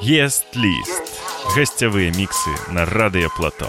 Ест лист. Гостевые миксы на Радио Плато.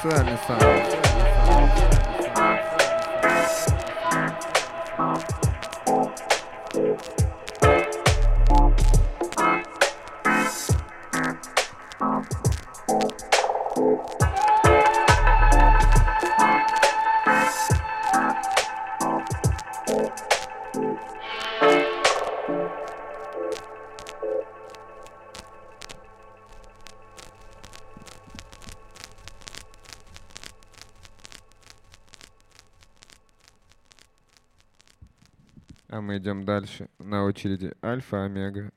А мы дальше. На очереди Альфа Омега.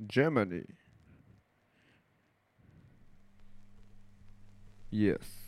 Germany. Yes.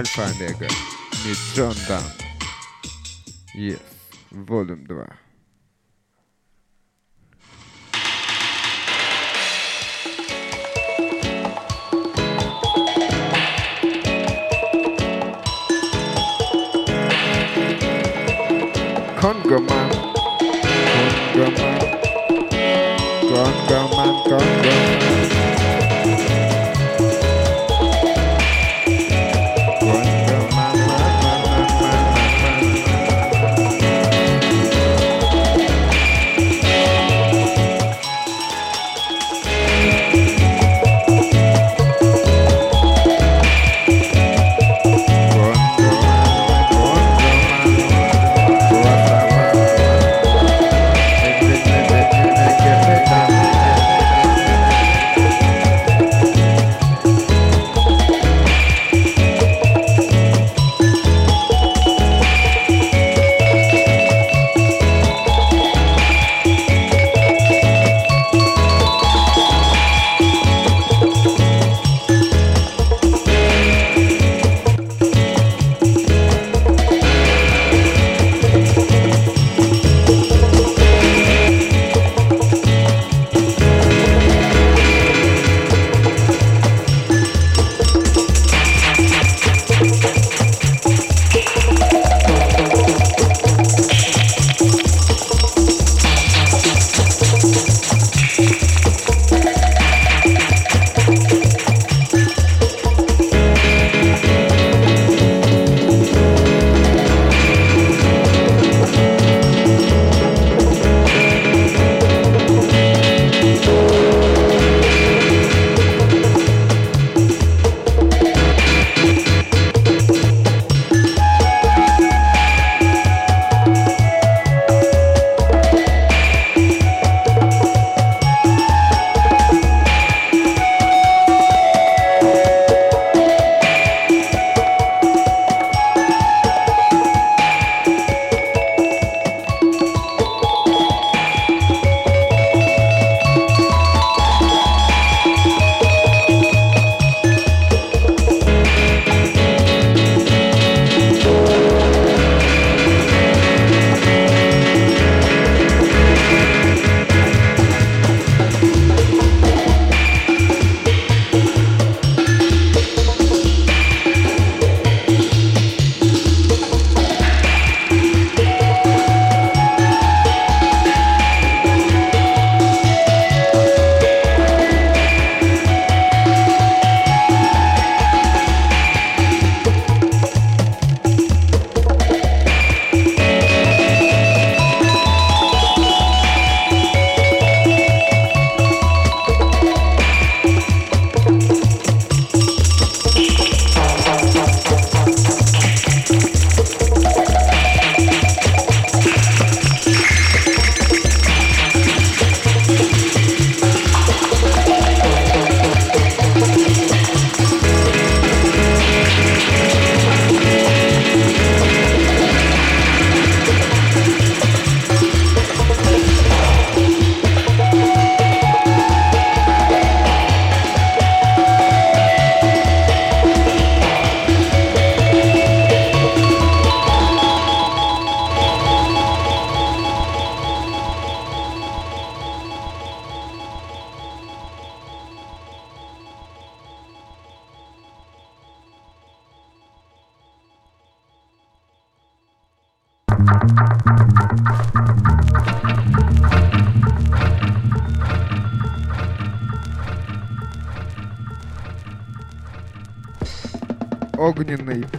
Alfa Negra, Neutron Down. Yes, volume 2. Congo man, Congo man, Congo man, Congo man.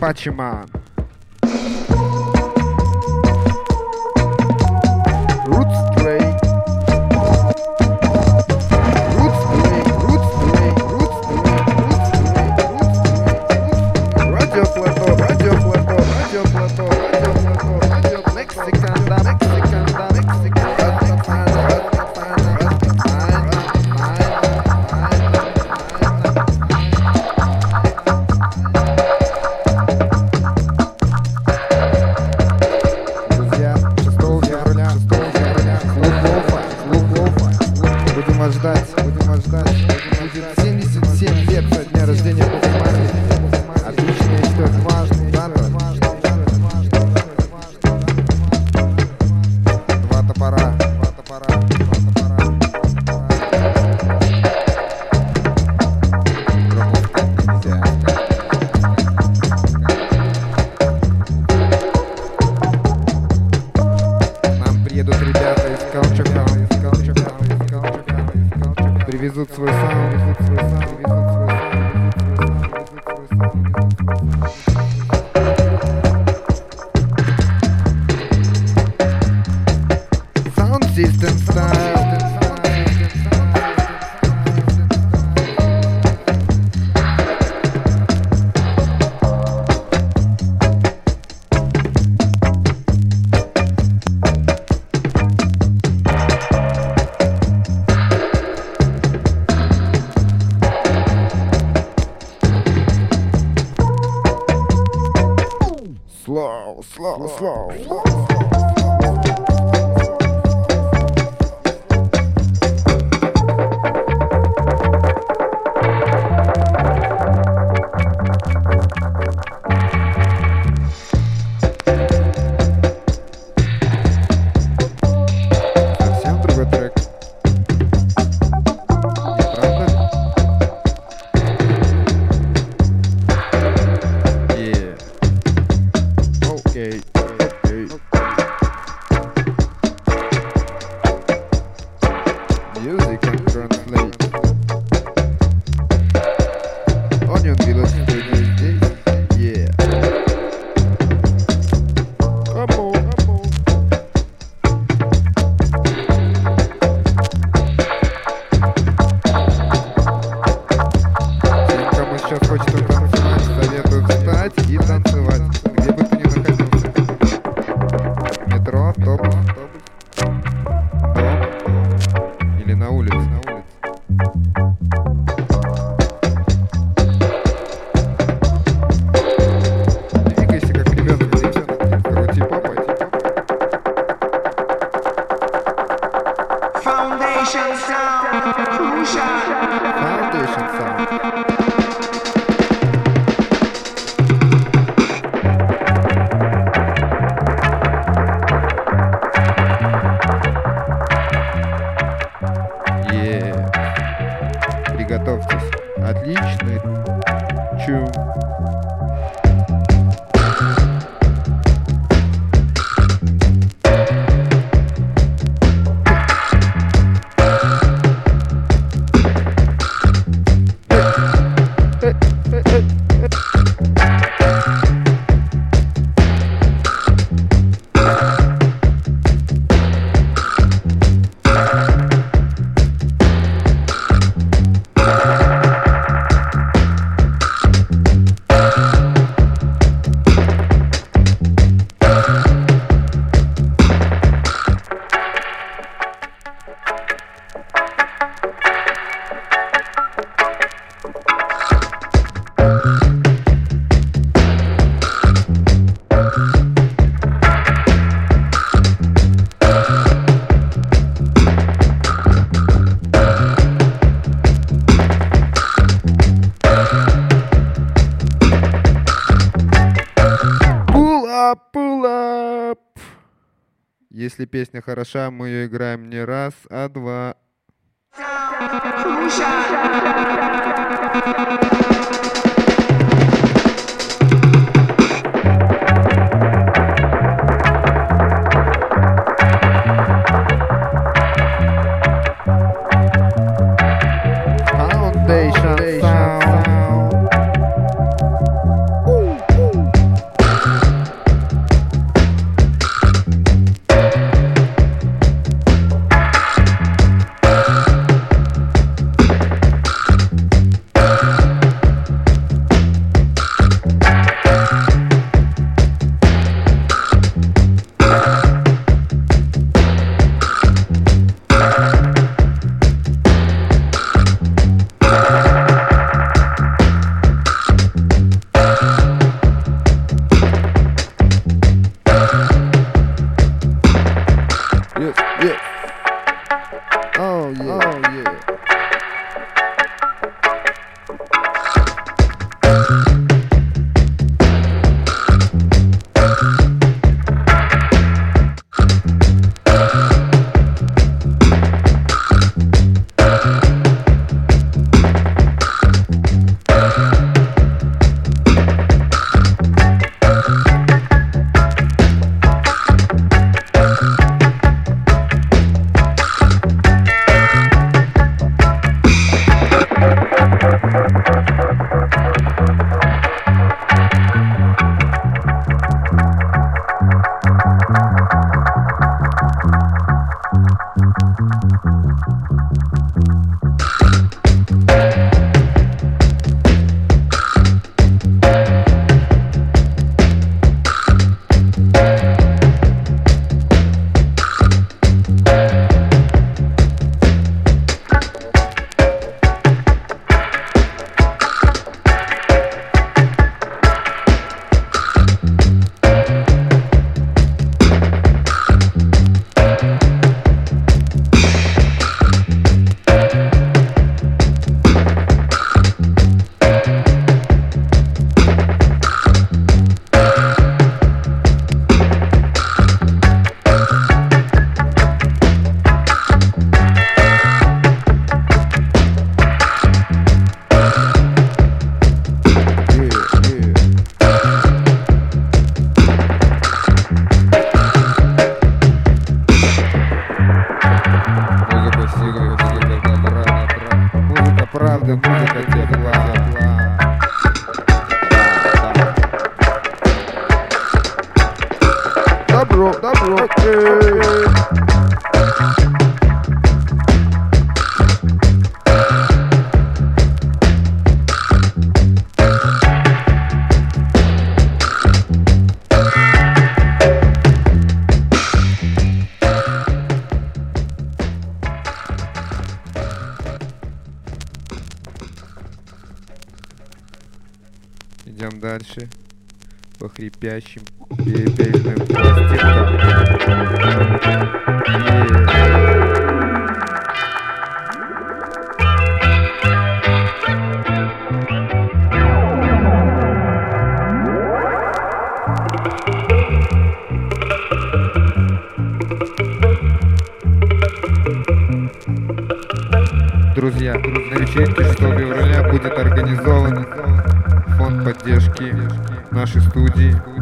Fátima. Если песня хороша, мы ее играем не раз, а два. Муша! спящим. Macho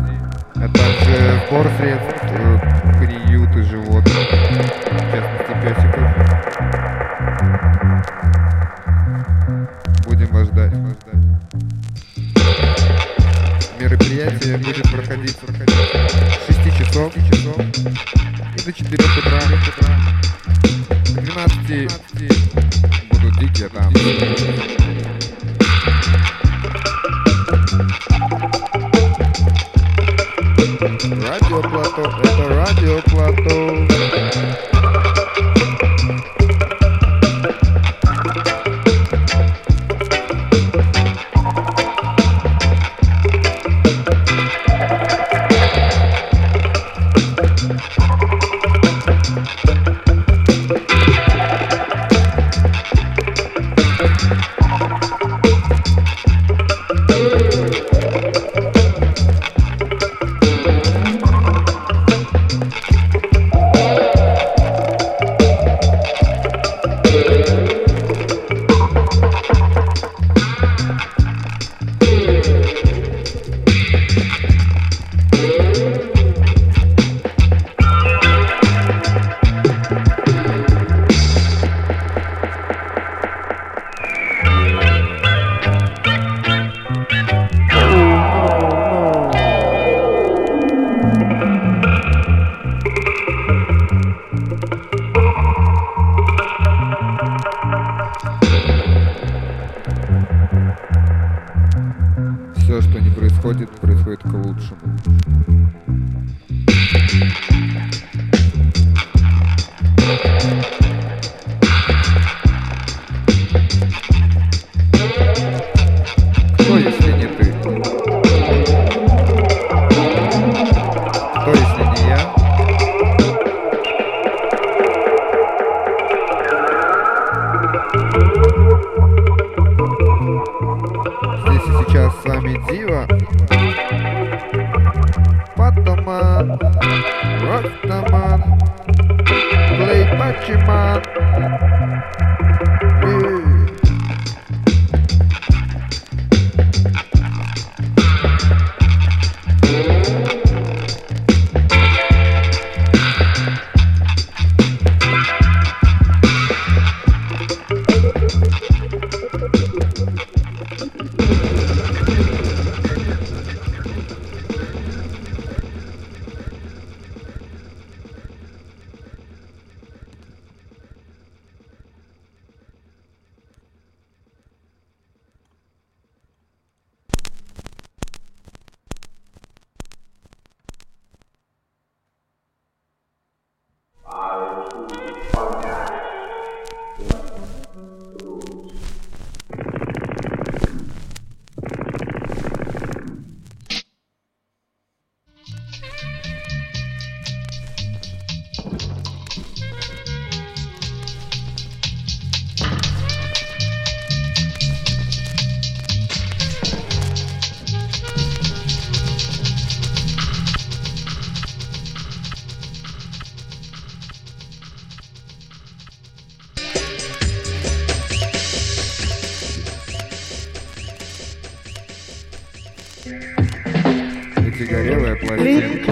Загорелое полотенце.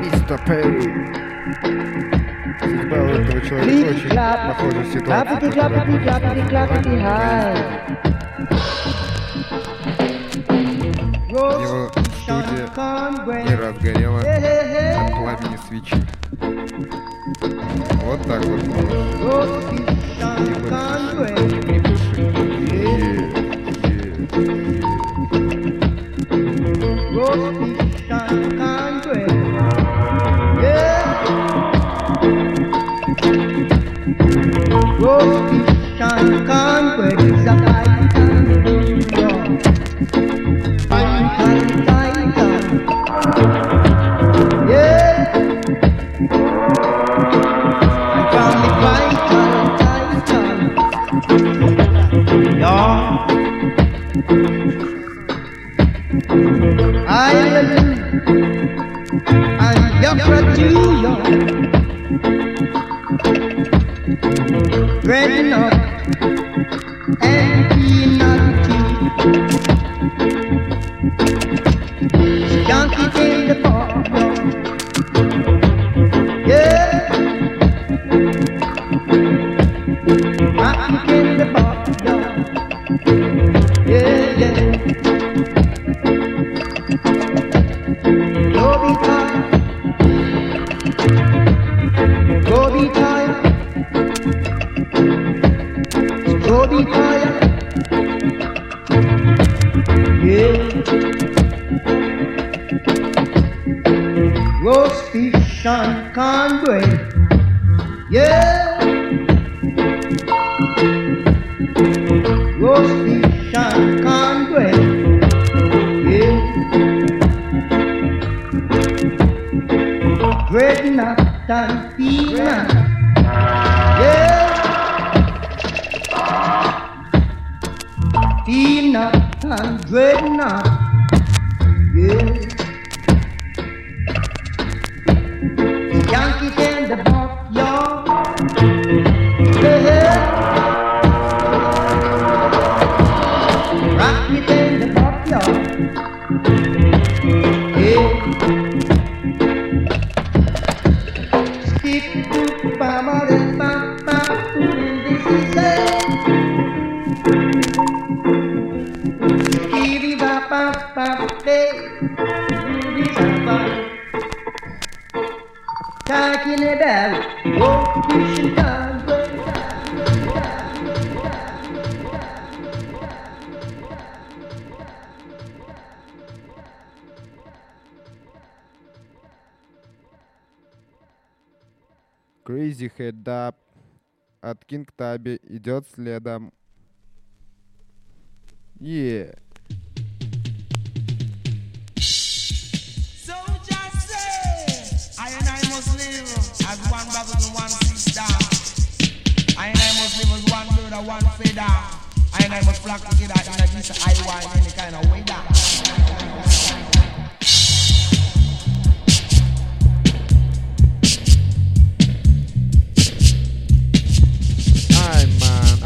Мистер Перри. Судьба у этого человека очень похожа в ситуации, Его студия не разгорела от пламени свечи. Вот так вот. И conquest. Yeah. Growth, conquest, Хеда от Кинг Таби идет следом. Yeah. as one brother and one sister. I and I must live as one bird and one feather. I and I must flock together in a decent high wine, any kind of weather. time.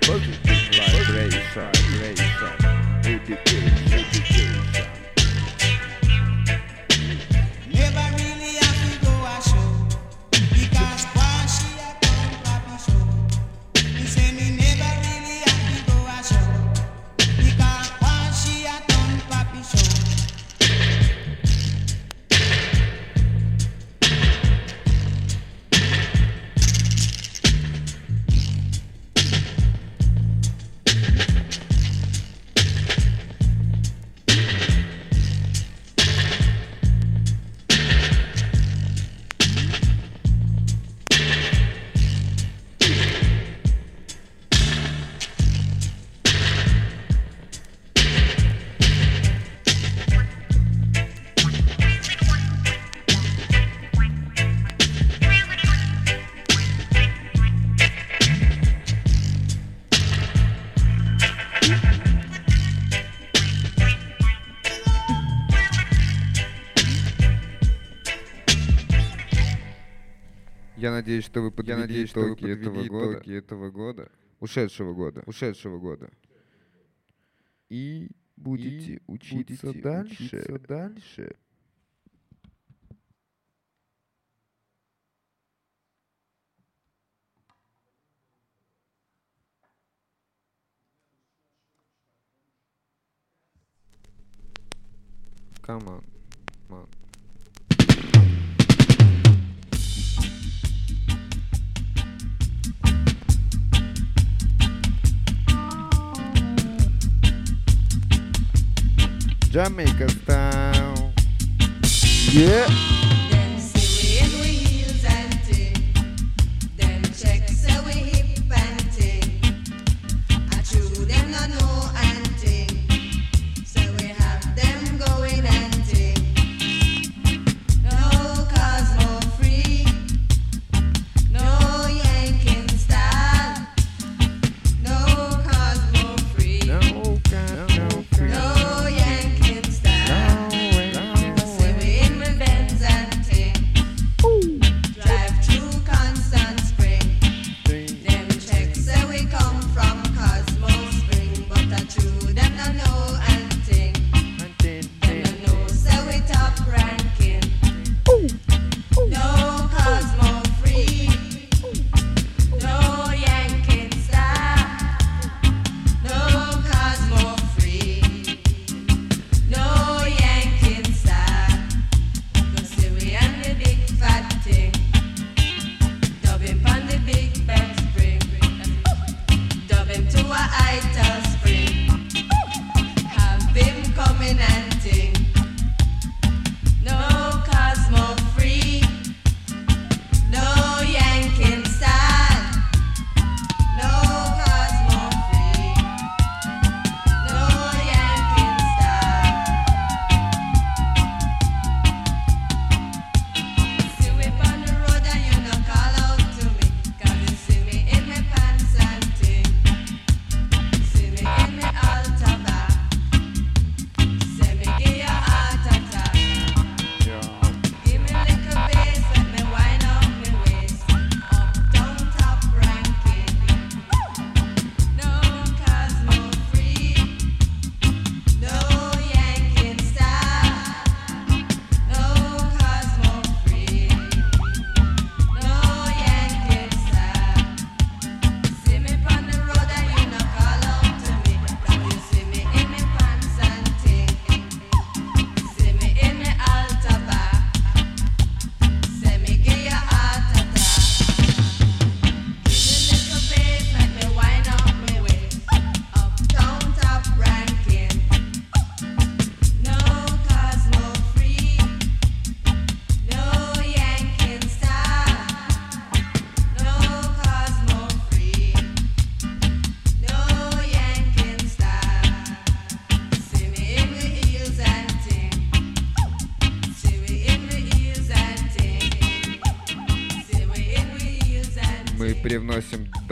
The positive vibration, vibration, education, надеюсь, что вы подвели, я надеюсь, итоги, что вы подвели этого года, итоги этого года, ушедшего года, ушедшего года. И будете и учиться, будете дальше. учиться дальше. Come on. Jamaica style. Yeah. Then check Checks we hip panting. I chew them not know.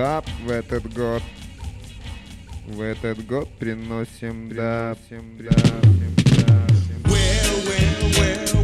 да, в этот год. В этот год приносим, приносим да, да, да. Well, well, well.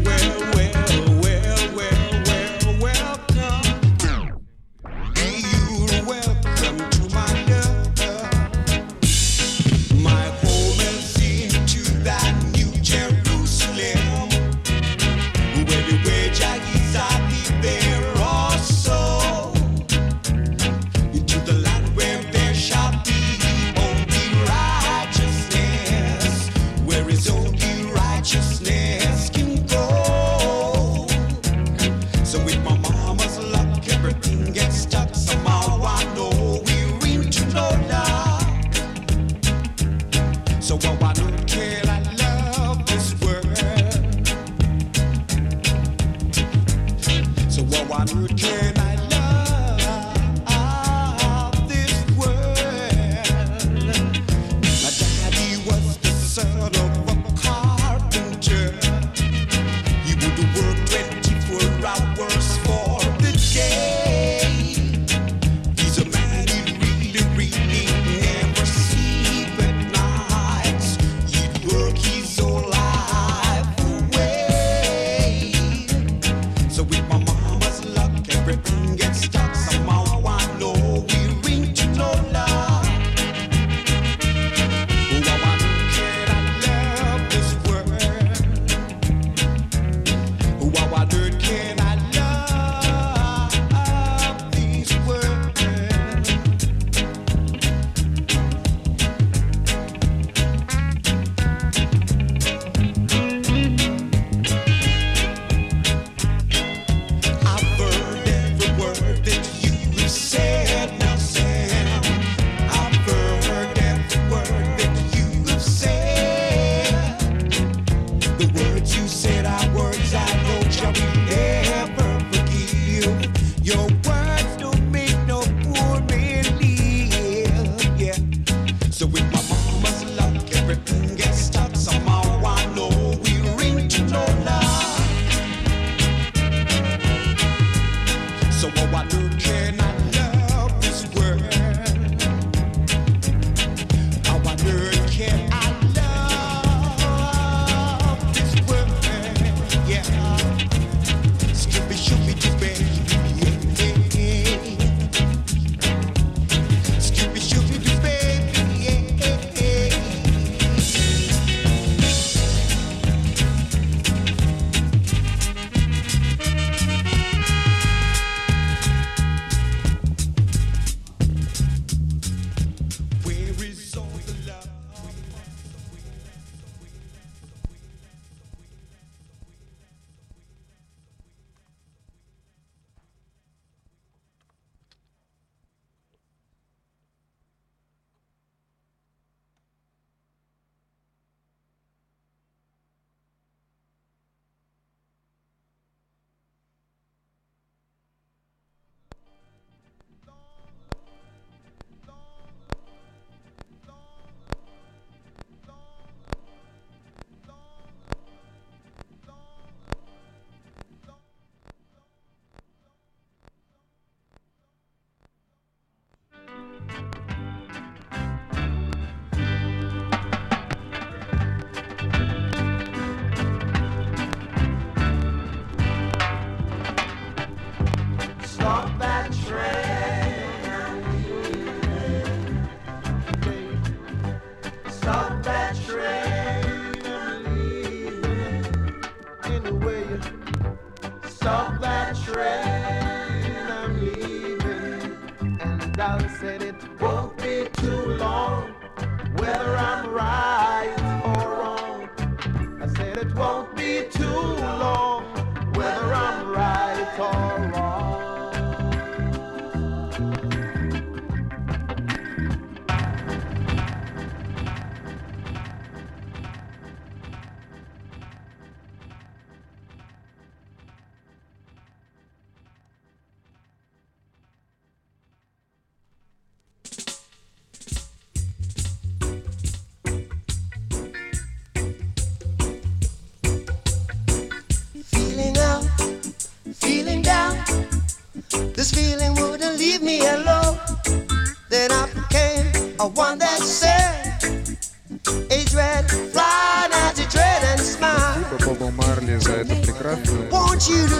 So we.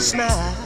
Smile.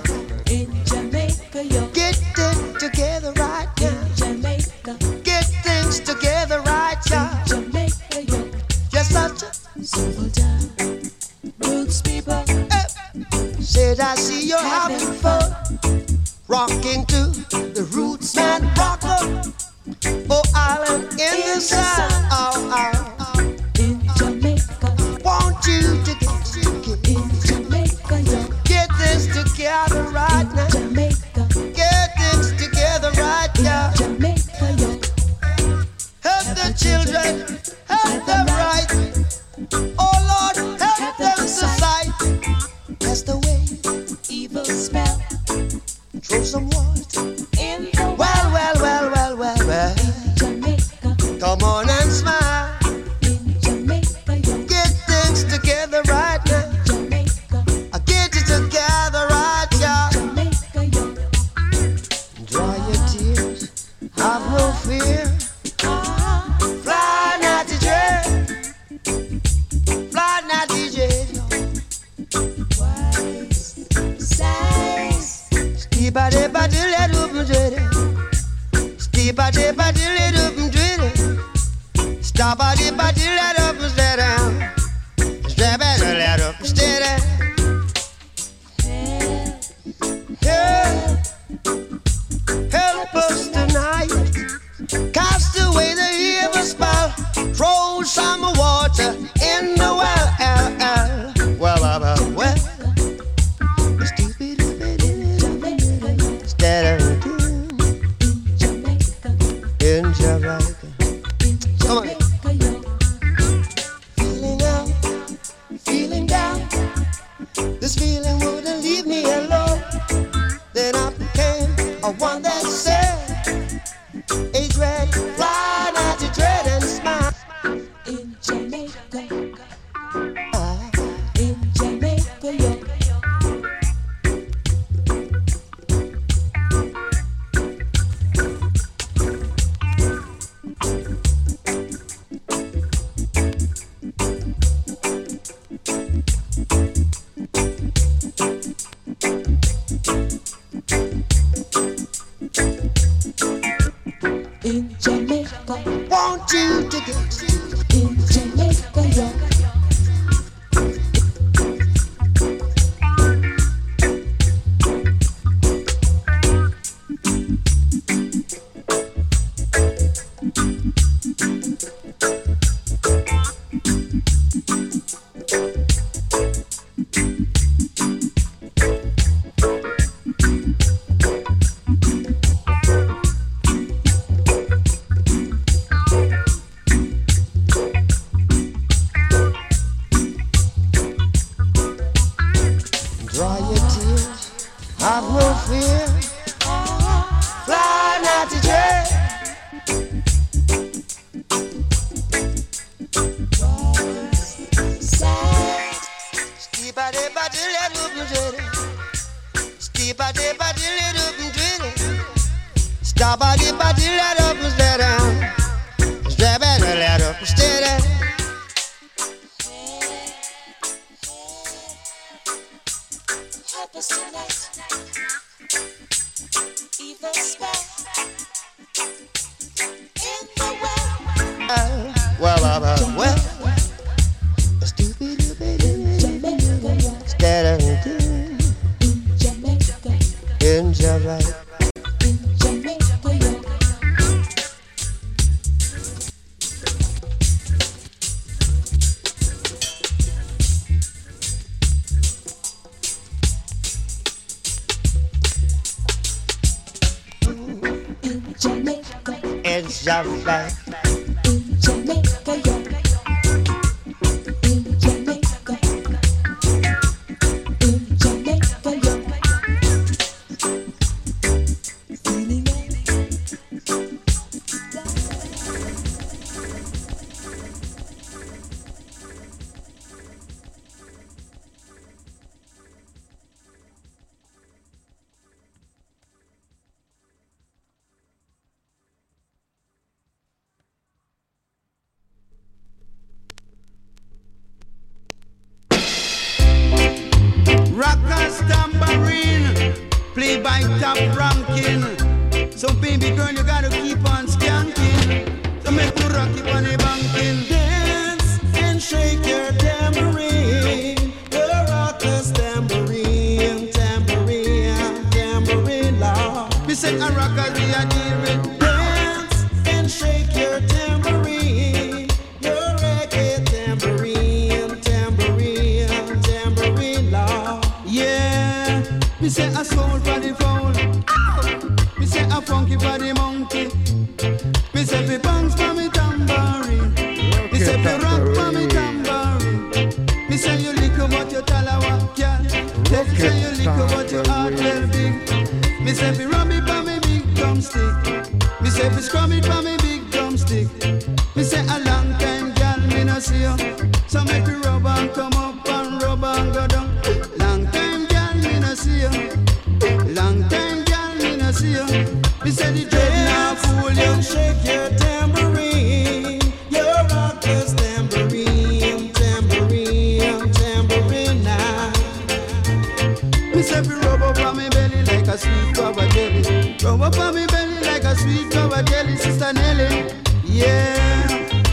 jelly sister Nelly. Yeah,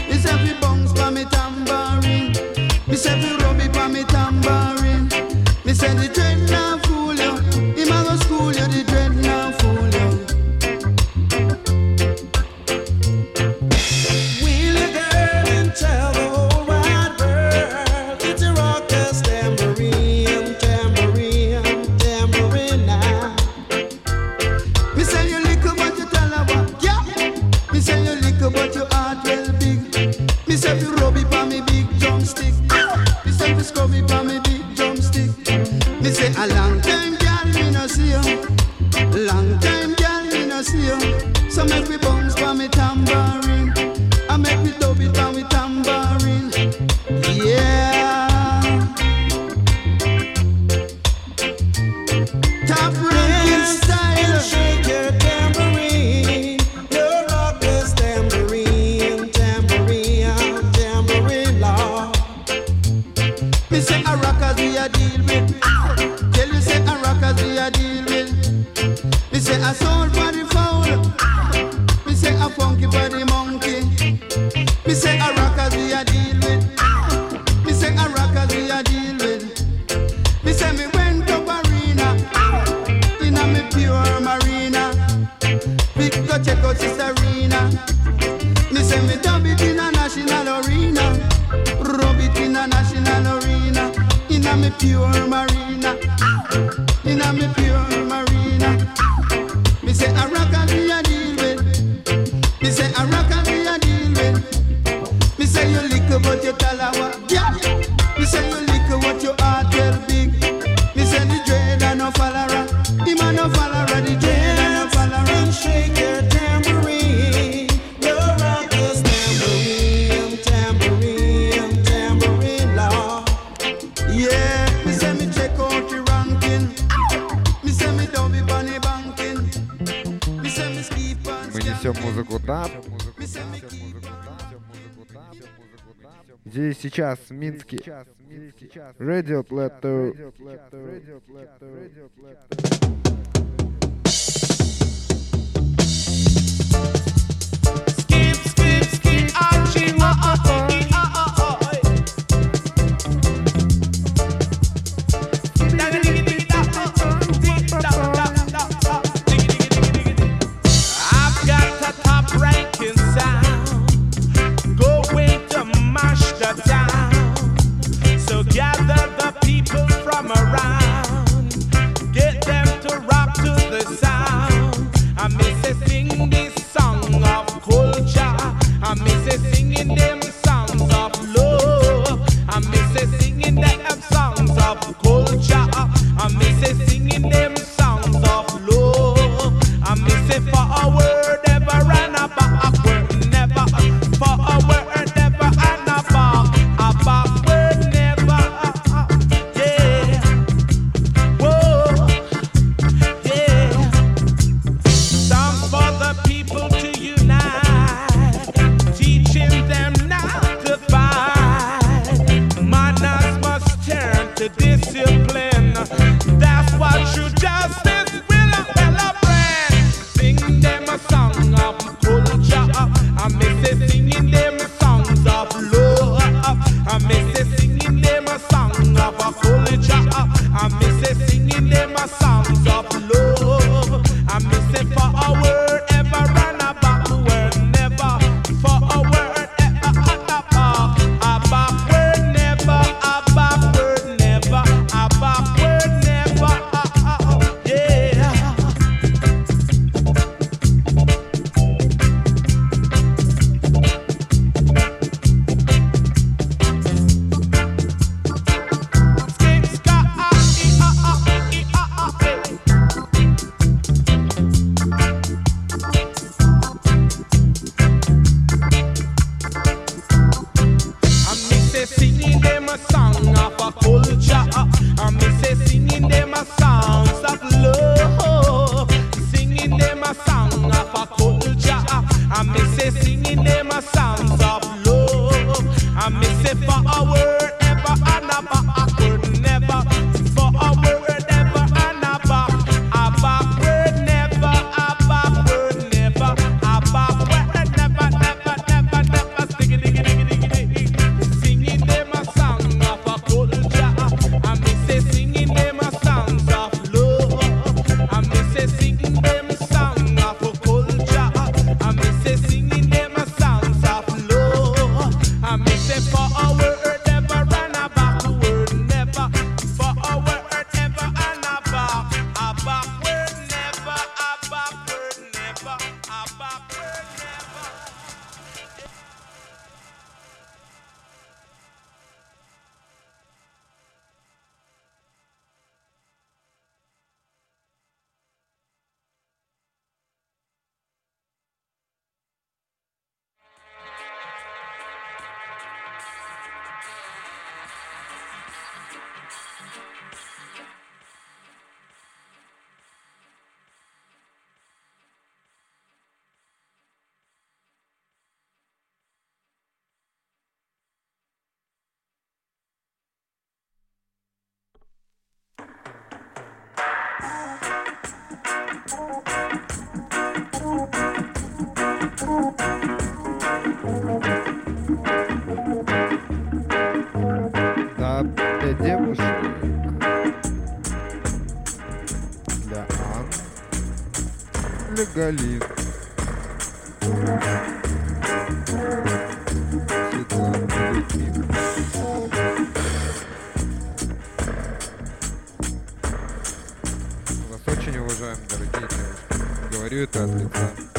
it's every bounce for me tambourine. It's every Минский. Радио Плэт для девушек. Для Ан. Для Галин. Вас очень уважаем, дорогие девушки. Говорю это от лица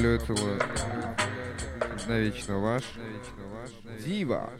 люблю и целую. Навечно ваш. Дива.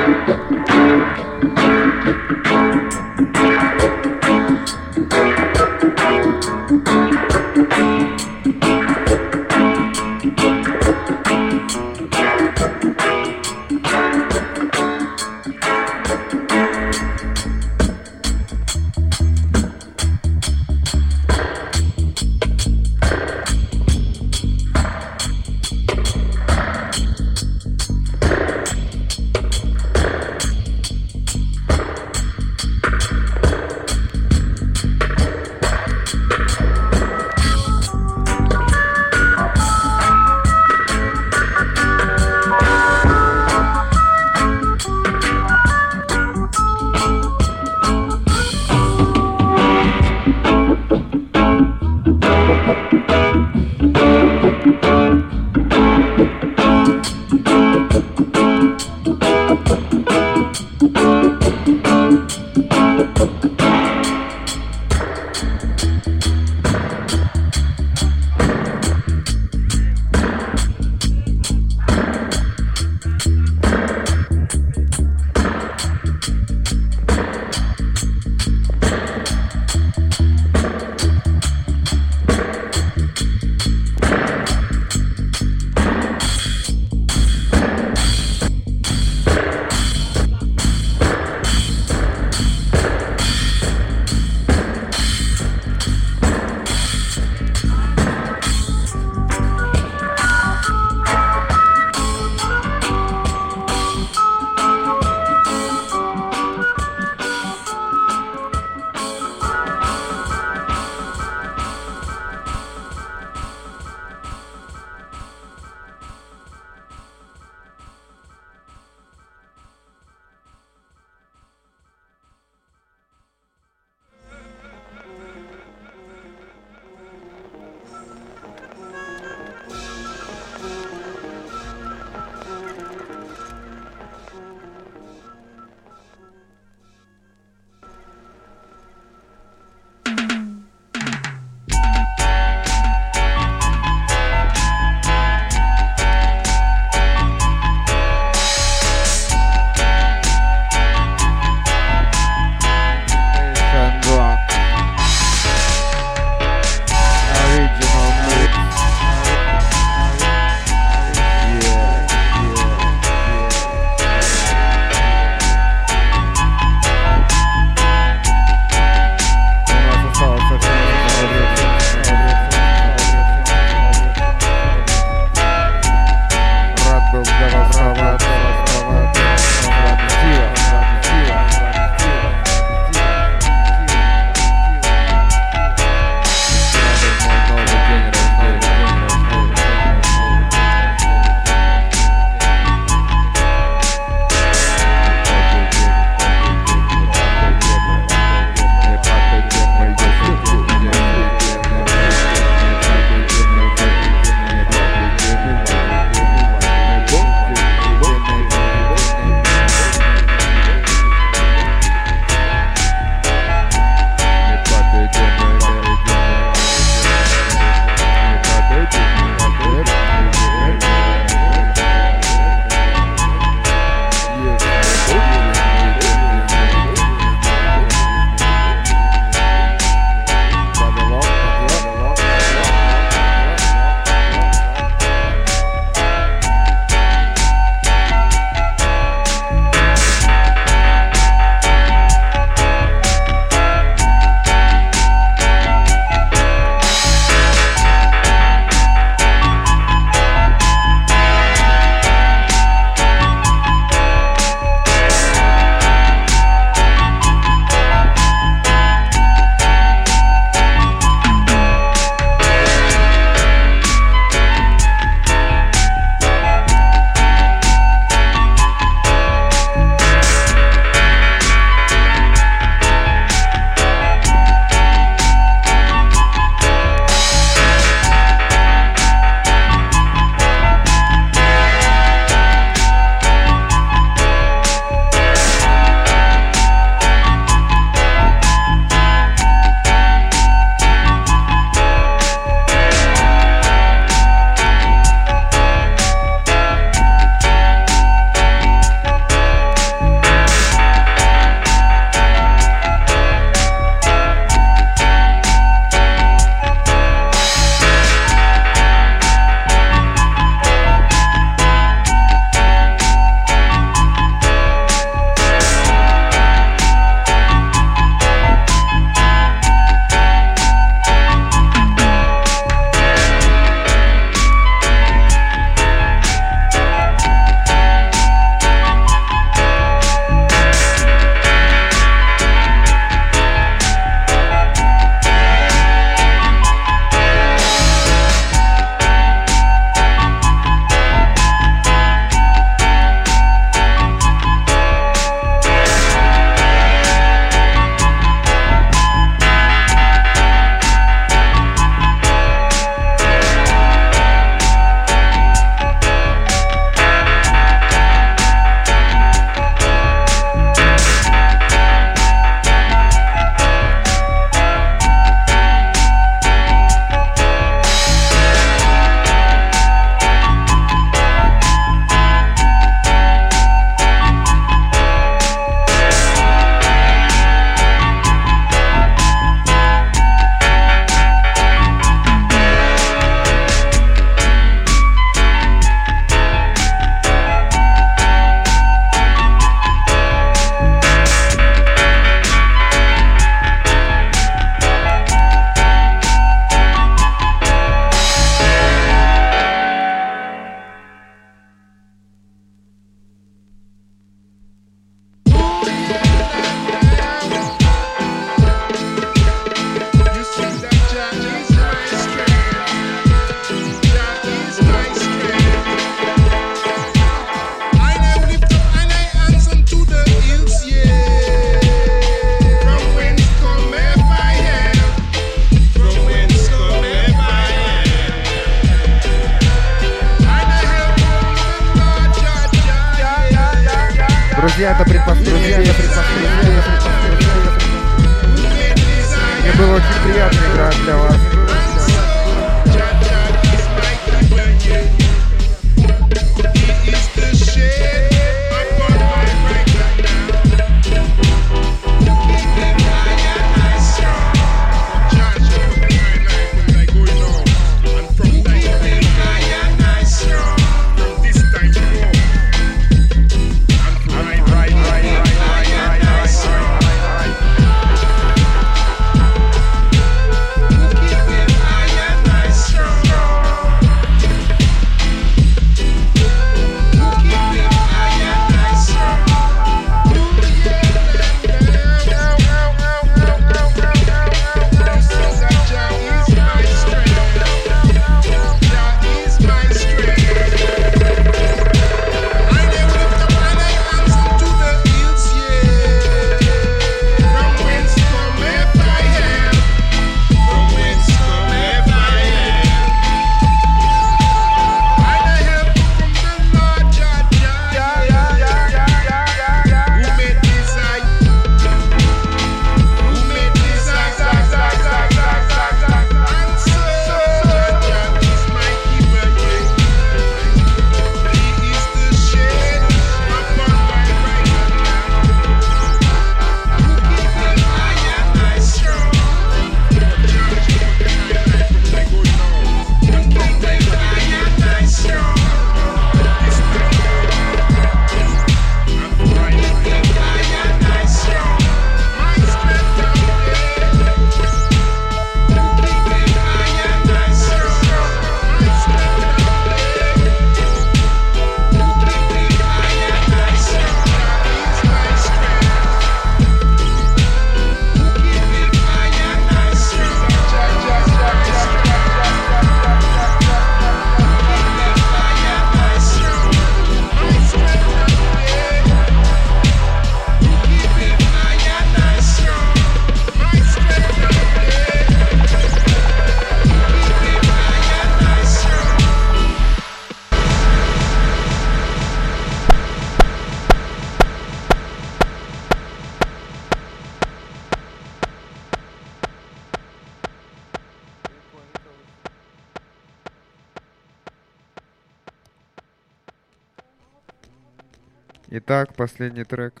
Последний трек.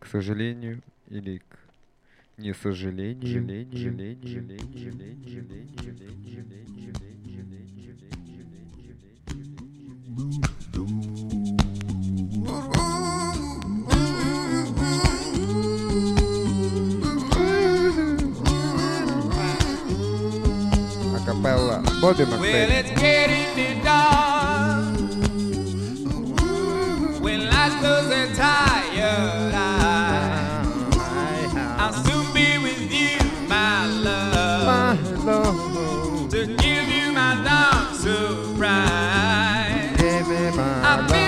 К сожалению или к не сожалению, жалению, жалению, жалению, жалению, жалению, жалению, жалению, жалению, Акапелла. Бобби Well, Макферри. it's getting dark. eyes closed and tired. I, I'll soon be with you, my love. My love. To give you my dark surprise. Give me my I love.